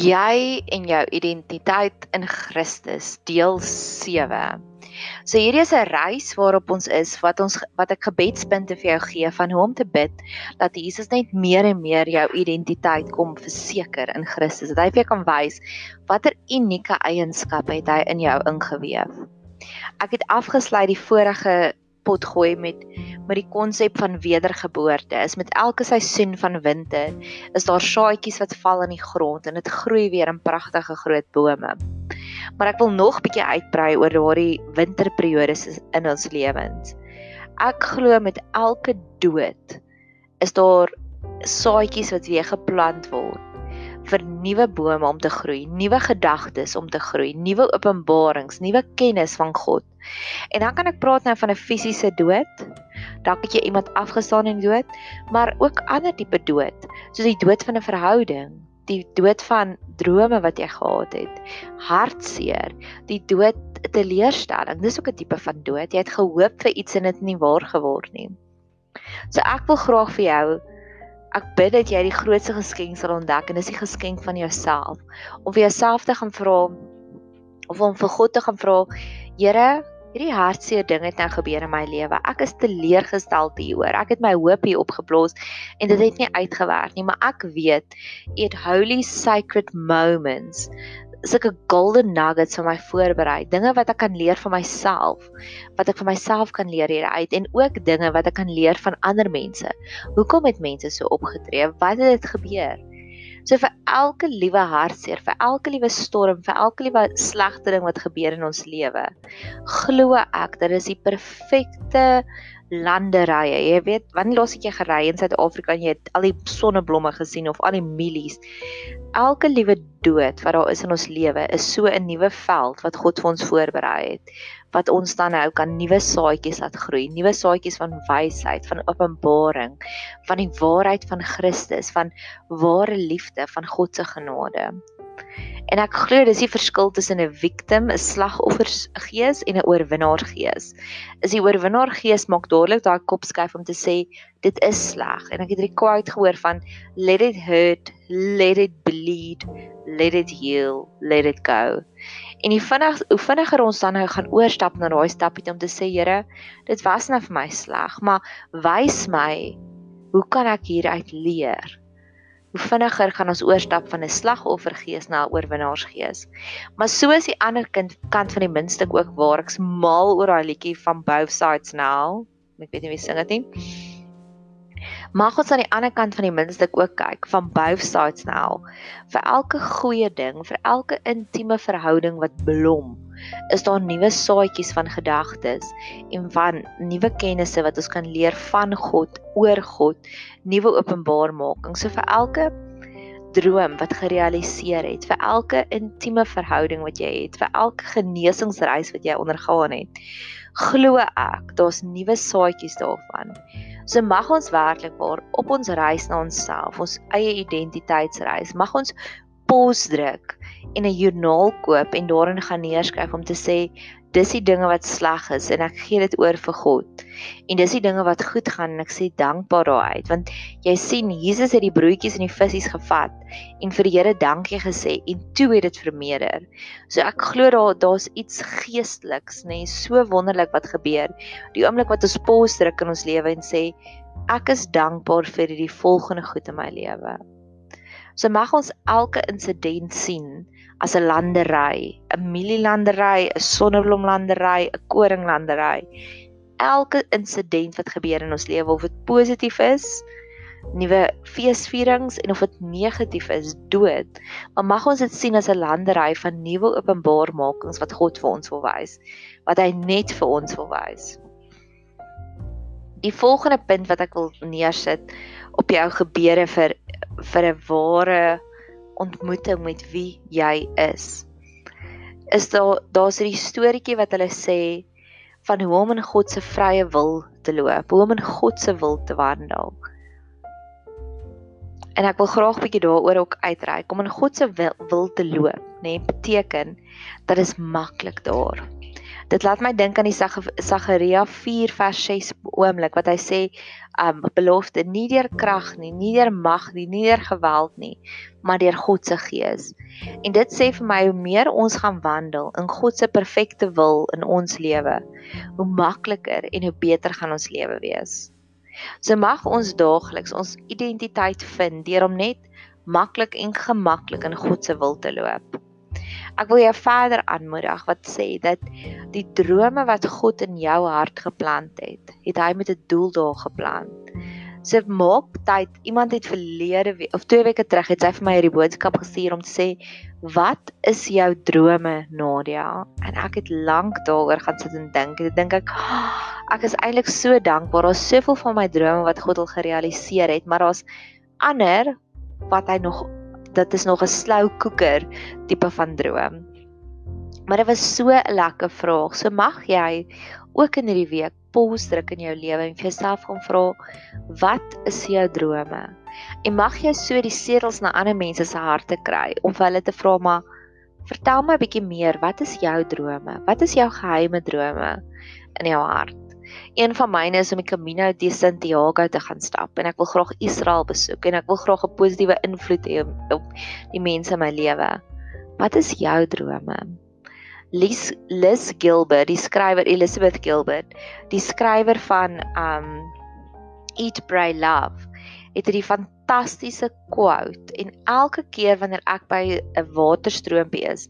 jy en jou identiteit in Christus deel 7. So hierdie is 'n reis waarop ons is wat ons wat ek gebedspunte vir jou gee van hoe om te bid dat Jesus net meer en meer jou identiteit kom verseker in Christus. Dat hy vir jou kan wys watter unieke eienskappe het hy in jou ingeweef. Ek het afgesluit die vorige pot gooi met met die konsep van wedergeboorte. Is met elke seisoen van winter is daar saadjies wat val in die grond en dit groei weer in pragtige groot bome. Maar ek wil nog bietjie uitbrei oor daardie winterperiodes in ons lewens. Ek glo met elke dood is daar saadjies wat weer geplant word vir nuwe bome om te groei, nuwe gedagtes om te groei, nuwe openbarings, nuwe kennis van God. En dan kan ek praat nou van 'n fisiese dood. Dalk het jy iemand afgestaan in dood, maar ook ander tipe dood, soos die dood van 'n verhouding, die dood van drome wat jy gehad het, hartseer, die dood teleurstelling. Dis ook 'n tipe van dood. Jy het gehoop vir iets en dit het nie waar geword nie. So ek wil graag vir jou Ek bid dat jy die grootste geskenk sal ontdek en dis die geskenk van jouself. Om vir jouself te gaan vra of om vir God te gaan vra, Here, hierdie hartseer ding het nou gebeur in my lewe. Ek is teleurgestel hieroor. Ek het my hoop hier opgeblaas en dit het nie uitgewerk nie, maar ek weet it holy sacred moments sulke golden nuggets vir my voorberei, dinge wat ek kan leer van myself, wat ek vir myself kan leer hieruit en ook dinge wat ek kan leer van ander mense. Hoekom het mense so opgetree? Wat het dit gebeur? So vir elke liewe hartseer, vir elke liewe storm, vir elke liewe slegte ding wat gebeur in ons lewe, glo ek dat dit is die perfekte landerye. Jy weet, wanneer laas het jy gery in Suid-Afrika en jy het al die sonneblomme gesien of al die mielies? Elke liewe dood wat daar is in ons lewe is so 'n nuwe veld wat God vir ons voorberei het wat ons dan nou kan nuwe saadjies laat groei, nuwe saadjies van wysheid, van openbaring, van die waarheid van Christus, van ware liefde, van God se genade. En ek glo dis die verskil tussen 'n victim, 'n slagoffergees en 'n oorwinnaargees. Is die oorwinnaargees maak dadelik daai kop skuif om te sê dit is sleg. En ek het hierdie quote gehoor van let it hurt, let it bleed, let it heal, let it go. En die vinnig hoe vinniger ons dan nou gaan oorstap na daai stappie om te sê Here, dit was nou vir my sleg, maar wys my hoe kan ek hieruit leer? Hoe vinniger gaan ons oorstap van 'n slagoffergees na 'n oorwinnaarsgees. Maar so is die ander kind kant van die muntstuk ook waar ek's mal oor daai liedjie van Both Sides Now. Ek weet nie wie sing dit nie. Mag ons aan die ander kant van die muntstuk ook kyk van Both Sides Now. Vir elke goeie ding, vir elke intieme verhouding wat blom, is daar nuwe saadjies van gedagtes en van nuwe kennisse wat ons kan leer van God, oor God, nuwe openbarmaking. So vir elke droom wat gerealiseer het, vir elke intieme verhouding wat jy het, vir elke genesingsreis wat jy ondergaan het, glo ek daar's nuwe saadjies daarvan. So mag ons werklik waar op ons reis na onsself, ons eie identiteitsreis, mag ons pos druk en 'n joernaal koop en daarin gaan neerskryf om te sê dis die dinge wat sleg is en ek gee dit oor vir God. En dis die dinge wat goed gaan en ek sê dankbaar daaruit want jy sien Jesus het die broodjies en die visse gevat en vir die Here dankie gesê en toe het dit vermeerder. So ek glo daar daar's iets geesteliks nê, nee, so wonderlik wat gebeur. Die oomblik wat ons pos druk in ons lewe en sê ek is dankbaar vir die volgende goed in my lewe. So mag ons elke insident sien as 'n landery, 'n mielielandery, 'n sonneblomlandery, 'n koringlandery. Elke insident wat gebeur in ons lewe of dit positief is, nuwe feesvierings en of dit negatief is, dood, maar mag ons dit sien as 'n landery van nuwe openbaarmakings wat God vir ons wil wys, wat hy net vir ons wil wys. Die volgende punt wat ek wil neersit op jou gebeure vir vir 'n ware ontmoeting met wie jy is. Is daar daar's hierdie storieetjie wat hulle sê van hoe om in God se vrye wil te loop, hoe om in God se wil te wandel. En ek wil graag 'n bietjie daaroor ook uitreik om in God se wil, wil te loop, nê, nee, beteken dat dit is maklik daar. Dit laat my dink aan die Sagaria 4 vers 6 oomblik wat hy sê um belofte nie deur krag nie, nie deur mag nie, nie deur geweld nie, maar deur God se gees. En dit sê vir my hoe meer ons gaan wandel in God se perfekte wil in ons lewe, hoe makliker en hoe beter gaan ons lewe wees. So mag ons daagliks ons identiteit vind deur om net maklik en gemaklik in God se wil te loop. Ek wil jou verder aanmoedig wat sê dat die drome wat God in jou hart geplant het, het hy met 'n doel daar geplant. So maak tyd. Iemand het verlede we of 2 weke terug het sy vir my hierdie boodskap gestuur om te sê, "Wat is jou drome, Nadia?" En ek het lank daaroor gaan sit en dink. Ek dink ek, oh, ek is eintlik so dankbaar. Daar's soveel van my drome wat God al gerealiseer het, maar daar's ander wat hy nog dit is nog 'n slou koeker tipe van droom. Maar dit was so 'n lekker vraag. So mag jy ook in hierdie week pause druk in jou lewe en vir jouself gaan vra wat is jou drome? En mag jy so die sedels na ander mense se harte kry om vir hulle te vra maar vertel my 'n bietjie meer, wat is jou drome? Wat is jou geheime drome in jou hart? Een van myne is om die Camino de Santiago te gaan stap en ek wil graag Israel besoek en ek wil graag 'n positiewe invloed hê op die mense in my lewe. Wat is jou drome? Liz Liz Gilbert, die skrywer Elizabeth Gilbert, die skrywer van um Eat Pray Love, het hierdie fantastiese quote en elke keer wanneer ek by 'n waterstroompie is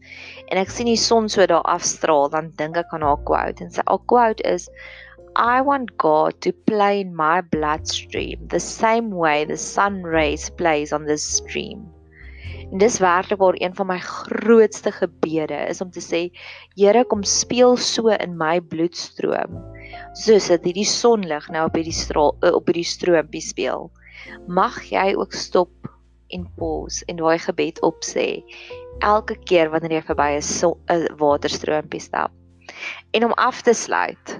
en ek sien die son so daar afstraal, dan dink ek aan haar quote en sy quote is I want God to play in my bloodstream the same way the sun rays plays on this stream. En dis werklik waar een van my grootste gebede is om te sê, Here, kom speel so in my bloedstroom, soos dit hierdie sonlig nou op hierdie straal eh, op hierdie stroompie speel. Mag jy ook stop en pause en daai gebed opsê elke keer wanneer jy verby 'n so, waterstroompie stap. En om af te sluit,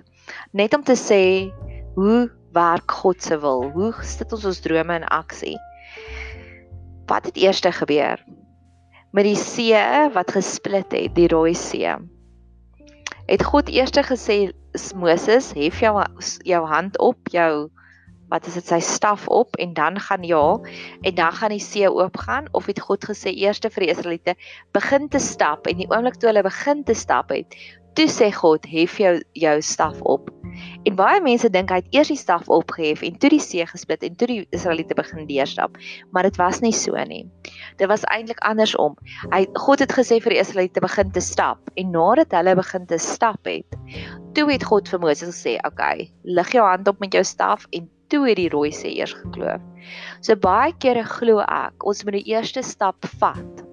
net om te sê hoe werk God se wil? Hoe sit ons ons drome in aksie? Wat het eers gebeur? Met die see wat gesplit het, die Rooi See. Het God eers gesê Moses, hef jou jou hand op, jou wat is dit sy staf op en dan gaan ja en dan gaan die see oopgaan of het God gesê eers vir die Israeliete begin te stap en die oomblik toe hulle begin te stap het Toe sê God, hef jou jou staf op. En baie mense dink hy het eers die staf opgehef en toe die see gesplit en toe die Israeliete begin deurstap, maar dit was nie so nie. Dit was eintlik andersom. Hy God het gesê vir die Israeliete begin te stap en nadat hulle begin te stap het, toe het God vir Moses gesê, "Oké, okay, lig jou hand op met jou staf en toe het die rooi see eers gekloof." So baie kere glo ek, ons moet die eerste stap vat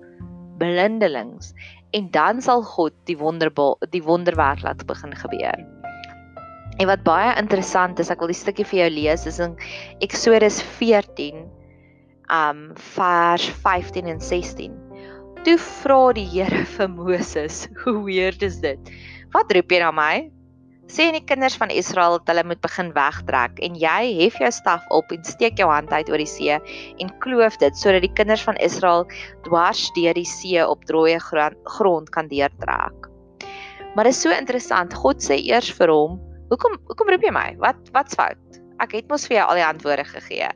blindelings en dan sal God die wonderbaar die wonderwerk laat begin gebeur. En wat baie interessant is, ek wil die stukkie vir jou lees, is in Eksodus 14 um vers 15 en 16. Toe vra die Here vir Moses, "Hoe weird is dit? Wat roep jy na my?" Sê aan die kinders van Israel dat hulle moet begin wegtrek en jy hef jou staf op en steek jou hand uit oor die see en kloof dit sodat die kinders van Israel dwars deur die see op droë grond kan deurtrek. Maar dit is so interessant. God sê eers vir hom, "Hoekom hoekom roep jy my? Wat wat's fout? Ek het mos vir jou al die antwoorde gegee."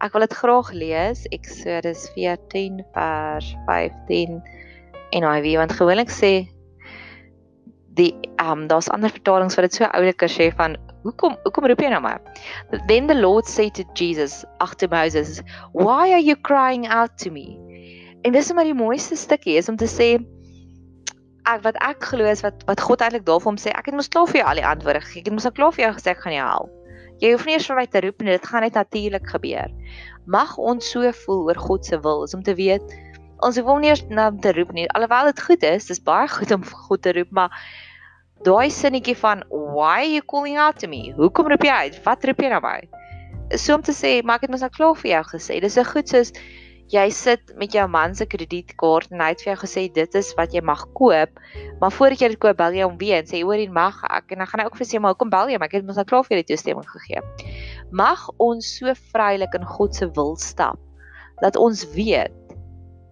Ek wil dit graag lees Exodus 14 vers 15 en hy wie want gewoonlik sê die ehm um, daar's ander vertalings wat dit so oulike sê van hoekom hoekom roep jy nou maar then the lord say to jesus after moses why are you crying out to me? En dis maar die mooiste stukkie is om te sê ek wat ek glo is wat wat God eintlik daarvoor hom sê ek het mos klaar vir jou al die antwoorde gegee. Ek het mos klaar vir jou gesê ek gaan jou help. Jy hoef nie eers vir my te roep nie. Dit gaan net natuurlik gebeur. Mag ons so voel oor God se wil is om te weet ons hoef hom nie eers na te roep nie alhoewel dit goed is dis baie goed om God te roep maar daai sinnetjie van why are you calling out to me? Hoekom roep jy uit? Wat roep jy na my? So om te sê, maar ek het mos nou klaar vir jou gesê. Dis 'n goed soos jy sit met jou man se kredietkaart en hy het vir jou gesê dit is wat jy mag koop, maar voordat jy dit koop, bel jy hom weer en sê hoor jy mag ek en dan gaan hy ook vir sê maar hoekom bel jy? Maar ek het mos nou klaar vir jou toestemming gegee. Mag ons so vrylik in God se wil stap dat ons weet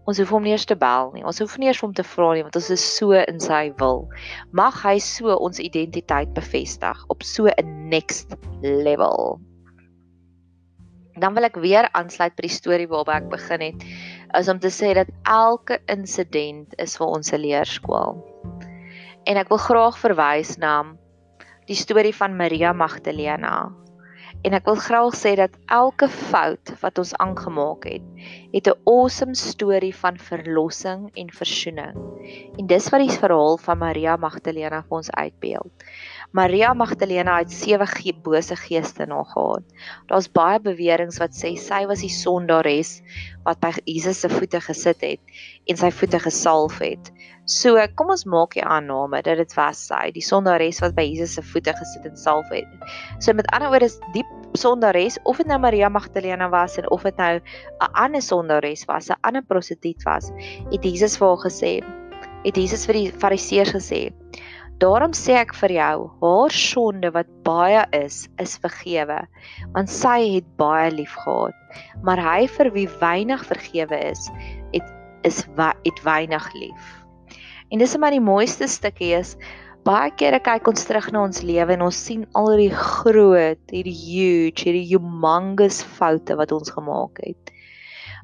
Ons hoef hom nie eens te bel nie. Ons hoef nie eens hom te vra nie want ons is so in sy wil. Mag hy so ons identiteit bevestig op so 'n next level. Dan wil ek weer aansluit by die storie waarby ek begin het, is om te sê dat elke insident is vir ons 'n leerskool. En ek wil graag verwys na die storie van Maria Magdalena En ek wil graag sê dat elke fout wat ons aangemaak het, het 'n awesome storie van verlossing en versoening. En dis wat die verhaal van Maria Magdalena vir ons uitbeeld. Maria Magdalena het sewe ge bose geeste nog gehad. Daar's baie beweringe wat sê sy was die sondares wat by Jesus se voete gesit het en sy voete gesalf het. So kom ons maak die aanname dat dit was sy, die sondares wat by Jesus se voete gesit en salf het. So met ander woorde is diep sondares of dit nou Maria Magdalena was en of dit nou 'n ander sondares was, 'n ander prostituut was, het Jesus vir haar gesê, het Jesus vir die fariseërs gesê, Daarom sê ek vir jou, haar sonde wat baie is, is vergewe, want sy het baie lief gehad. Maar hy vir wie weinig vergewe is, het is het weinig lief. En dis maar die mooiste stukkie is baie kere kyk ons terug na ons lewe en ons sien al die groot, hierdie huge, hierdie humongous foute wat ons gemaak het.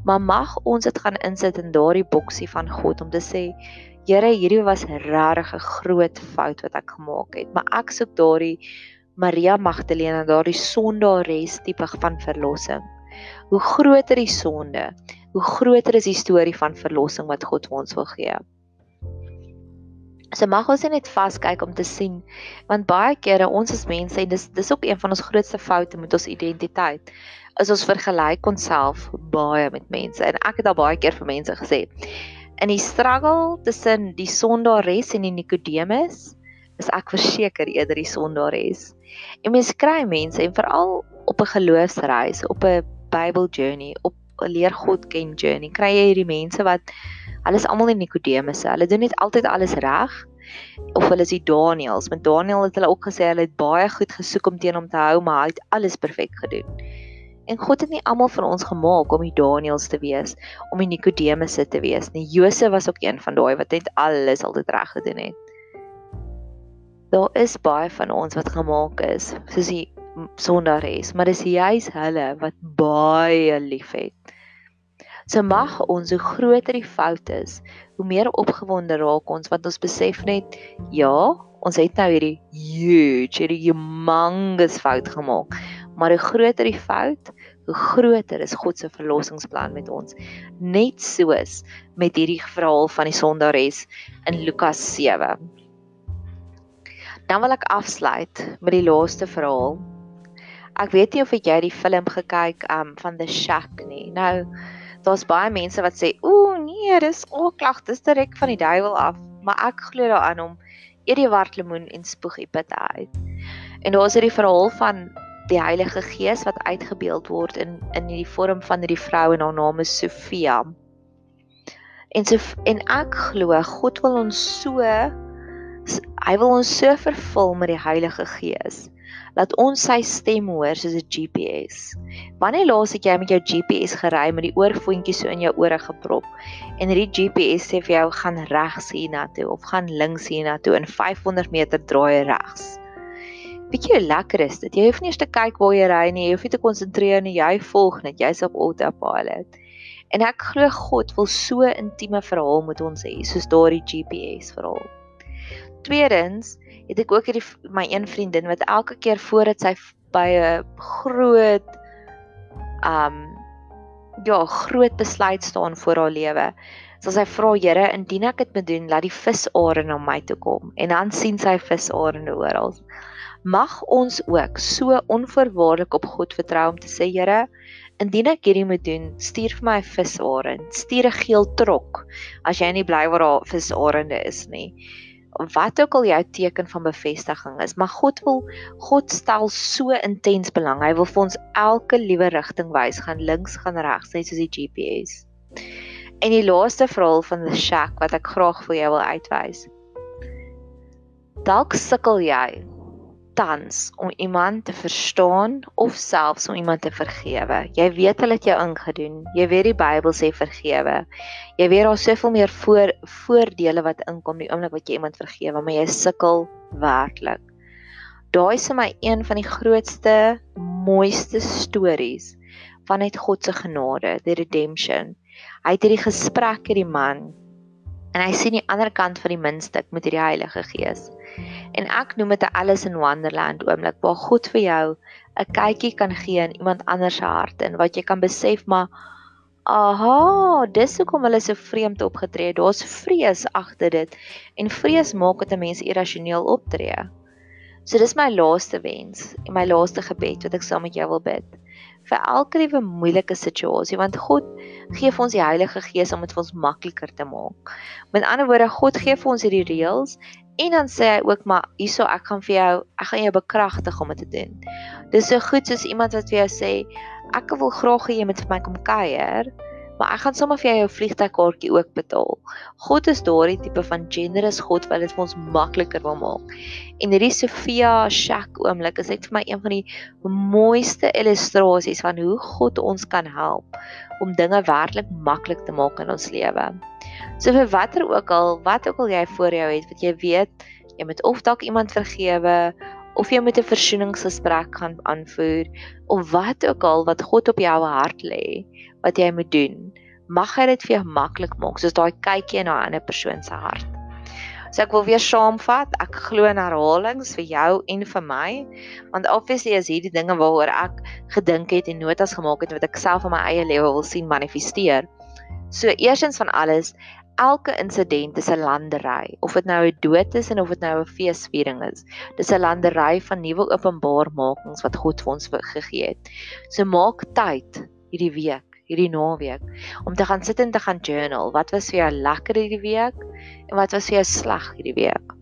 Maar mag ons dit gaan insit in daardie boksie van God om te sê Here, hierdie was regtig 'n groot fout wat ek gemaak het, maar ek soek daardie Maria Magdalena, daardie sondares tipe van verlossing. Hoe groter die sonde, hoe groter is die storie van verlossing wat God vir ons wil gee. So mag ons net vaskyk om te sien want baie kere ons as mense en dis dis ook een van ons grootste foute met ons identiteit is ons vergelyk onsself baie met mense en ek het al baie keer vir mense gesê in die struggle tussen die sondares en die Nikodemus is ek verseker eerder die sondares. En mense kry mense en veral op 'n geloofsreis, op 'n Bible journey, op 'n leer God ken journey, kry jy hierdie mense wat Hulle is almal die Nikodemusse. Hulle doen net altyd alles reg. Of hulle is die Daniëls. Met Daniël het hulle ook gesê hulle het baie goed gesoek om teen hom te hou, maar hy het alles perfek gedoen. En God het nie almal van ons gemaak om die Daniëls te wees, om die Nikodemusse te wees nie. Josef was ook een van daai wat net alles altyd reg gedoen het. Daar is baie van ons wat gemaak is, soos die sondares, maar dis juis hulle wat baie liefhet. So mag ons hoe groter die fout is, hoe meer opgewonde raak ons want ons besef net ja, ons het nou hierdie huge, hierdie humongous fout gemaak. Maar hoe groter die fout, hoe groter is God se verlossingsplan met ons. Net soos met hierdie verhaal van die sondares in Lukas 7. Dan wil ek afsluit met die laaste verhaal. Ek weet nie of jy die film gekyk um van The Shack nie. Nou daar's baie mense wat sê, "Ooh, nee, dis oorklag, dis direk van die duiwel af." Maar ek glo daaraan om eet die wartlemoen en spoeg die pitte uit. En daar is hierdie verhaal van die Heilige Gees wat uitgebeeld word in in die vorm van hierdie vrou en haar naam is Sofia. En so en ek glo God wil ons so hy wil ons so vervul met die Heilige Gees laat ons sy stem hoor soos 'n GPS. Wanneer laas het jy met jou GPS gery met die oorfoontjies so in jou ore geprop en hierdie GPS sê vir jou gaan regs hiernatoe of gaan links hiernatoe in 500 meter draai regs. Hoe lekker is dit? Jy hoef nie eers te kyk waar jy ry nie, jy hoef nie te konsentreer nie, jy volg net, jy's op autopilot. En ek glo God wil so intieme verhaal met ons hê, soos daardie GPS verhaal. Tweedens, het ek ook hierdie my een vriendin wat elke keer voordat sy by 'n groot um ja, groot besluit staan voor haar lewe. So sy vra Here, indien ek dit moet doen, laat die visare na my toe kom en dan sien sy visare oral. Mag ons ook so onvoorwaardelik op God vertrou om te sê Here, indien ek hierdie moet doen, stuur vir my 'n visare, stuur 'n geel trok as jy nie bly waar daar visarende is nie wat ook al jou teken van bevestiging is, maar God wil God stel so intens belang. Hy wil vir ons elke liewe rigting wys, gaan links, gaan regs, net soos die GPS. En die laaste verhaal van the shack wat ek graag vir jou wil uitwys. Dalk sukkel jy. Tans om iemand te verstaan of selfs om iemand te vergewe. Jy weet hulle het jou ingedoen. Jy weet die Bybel sê vergewe. Jy weet daar soveel meer voor voordele wat inkom die oomblik wat jy iemand vergewe, maar jy sukkel werklik. Daai is vir my een van die grootste, mooiste stories vanuit God se genade, die redemption. Hy het hierdie gesprek met die man en hy sien die ander kant van die muntstuk met hierdie Heilige Gees. En ek noem dit 'n Alice in Wonderland oomblik waar God vir jou 'n kykie kan gee in iemand anders se hart en wat jy kan besef maar aha, dis hoekom hulle so vreemd opgetree het. Daar's vrees agter dit en vrees maak dat 'n mens irrasioneel optree. So dis my laaste wens en my laaste gebed wat ek saam met jou wil bid vir elke liewe moeilike situasie want God gee vir ons die Heilige Gees om dit vir ons makliker te maak. Met ander woorde, God gee vir ons hierdie reëls En dan sê hy ook maar hierso ek gaan vir jou ek gaan jou bekragtig om dit te doen. Dis so goed soos iemand wat vir jou sê ek wil graag hê jy moet vir my kom kuier, maar ek gaan sommer vir jou jou vliegtuigkaartjie ook betaal. God is daardie tipe van generous God wat dit vir ons makliker wil maak. En hierdie Sofia Shack oomblik is net vir my een van die mooiste illustrasies van hoe God ons kan help om dinge werklik maklik te maak in ons lewe. So vir watter ook al, wat ook al jy voor jou het, wat jy weet, jy moet of dalk iemand vergewe of jy moet 'n versoeningsgesprek gaan aanvoer of wat ook al wat God op jou hart lê wat jy moet doen, mag hy dit vir jou maklik maak soos daai kykie na 'n ander persoon se hart. So ek wil weer saamvat, ek glo in herhalings vir jou en vir my, want obviously is hierdie dinge waaroor ek gedink het en notas gemaak het wat ek self in my eie lewe wil sien manifesteer. So eersins van alles, elke insident is 'n landery, of dit nou 'n dood is en of dit nou 'n feesviering is. Dis 'n landery van nuwe openbaarmakings wat God vir ons gegee het. So maak tyd hierdie week, hierdie naweek om te gaan sit en te gaan journal. Wat was vir jou lekker hierdie week en wat was vir jou sleg hierdie week?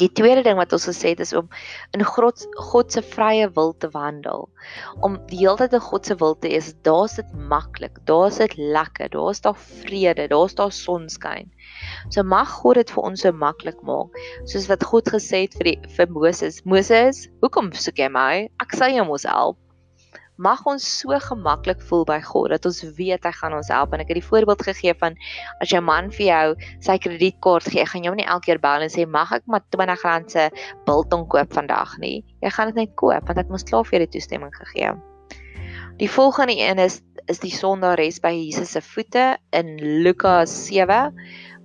Die tweede ding wat ons gesê het is om in God God se vrye wil te wandel. Om die hele tyd in God se wil te is, daar's dit maklik, daar's dit lekker, daar's daar vrede, daar's daar sonskyn. So mag God dit vir ons so maklik maak, soos wat God gesê het vir die vir Moses. Moses, hoekom soek jy my? Ek sal jou mos help mag ons so gemaklik voel by God dat ons weet hy gaan ons help en ek het die voorbeeld gegee van as jou man vir jou sy kredietkaart gee, gaan jy hom nie elke keer bel en sê mag ek maar R20 se biltong koop vandag nie. Jy gaan dit net koop want ek moes klaar vir die toestemming gegee. Die volgende een is is die sondares by Jesus se voete in Lukas 7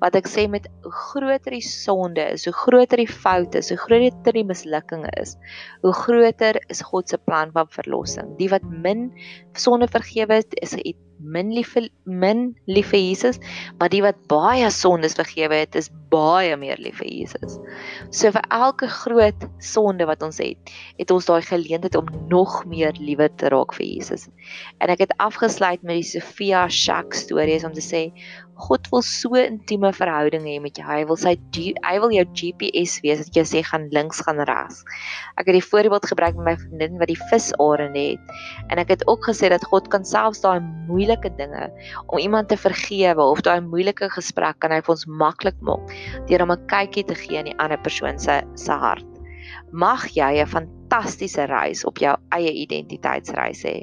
wat ek sê met groter die sonde is, hoe groter die foute is, hoe groter die mislukkinge is, hoe groter is God se plan van verlossing. Die wat min sonde vergewe het, is min lief vir min lief vir Jesus, maar die wat baie sondes vergewe het, is baie meer lief vir Jesus. So vir elke groot sonde wat ons het, het ons daai geleentheid om nog meer liewer te raak vir Jesus. En ek het afgesluit met die Sofia Shack stories om te sê God wil so intieme verhouding hê met jou. Hy wil sy hy wil jou GPS wees dat jy sê gaan links gaan regs. Ek het die voorbeeld gebruik met my vriendin wat die visarende het. En ek het ook gesê dat God kan selfs daai moeilike dinge om iemand te vergewe of daai moeilike gesprek kan hy vir ons maklik maak deur om 'n kykie te gee in die ander persoon se se hart. Mag jy 'n fantastiese reis op jou eie identiteitsreis hê.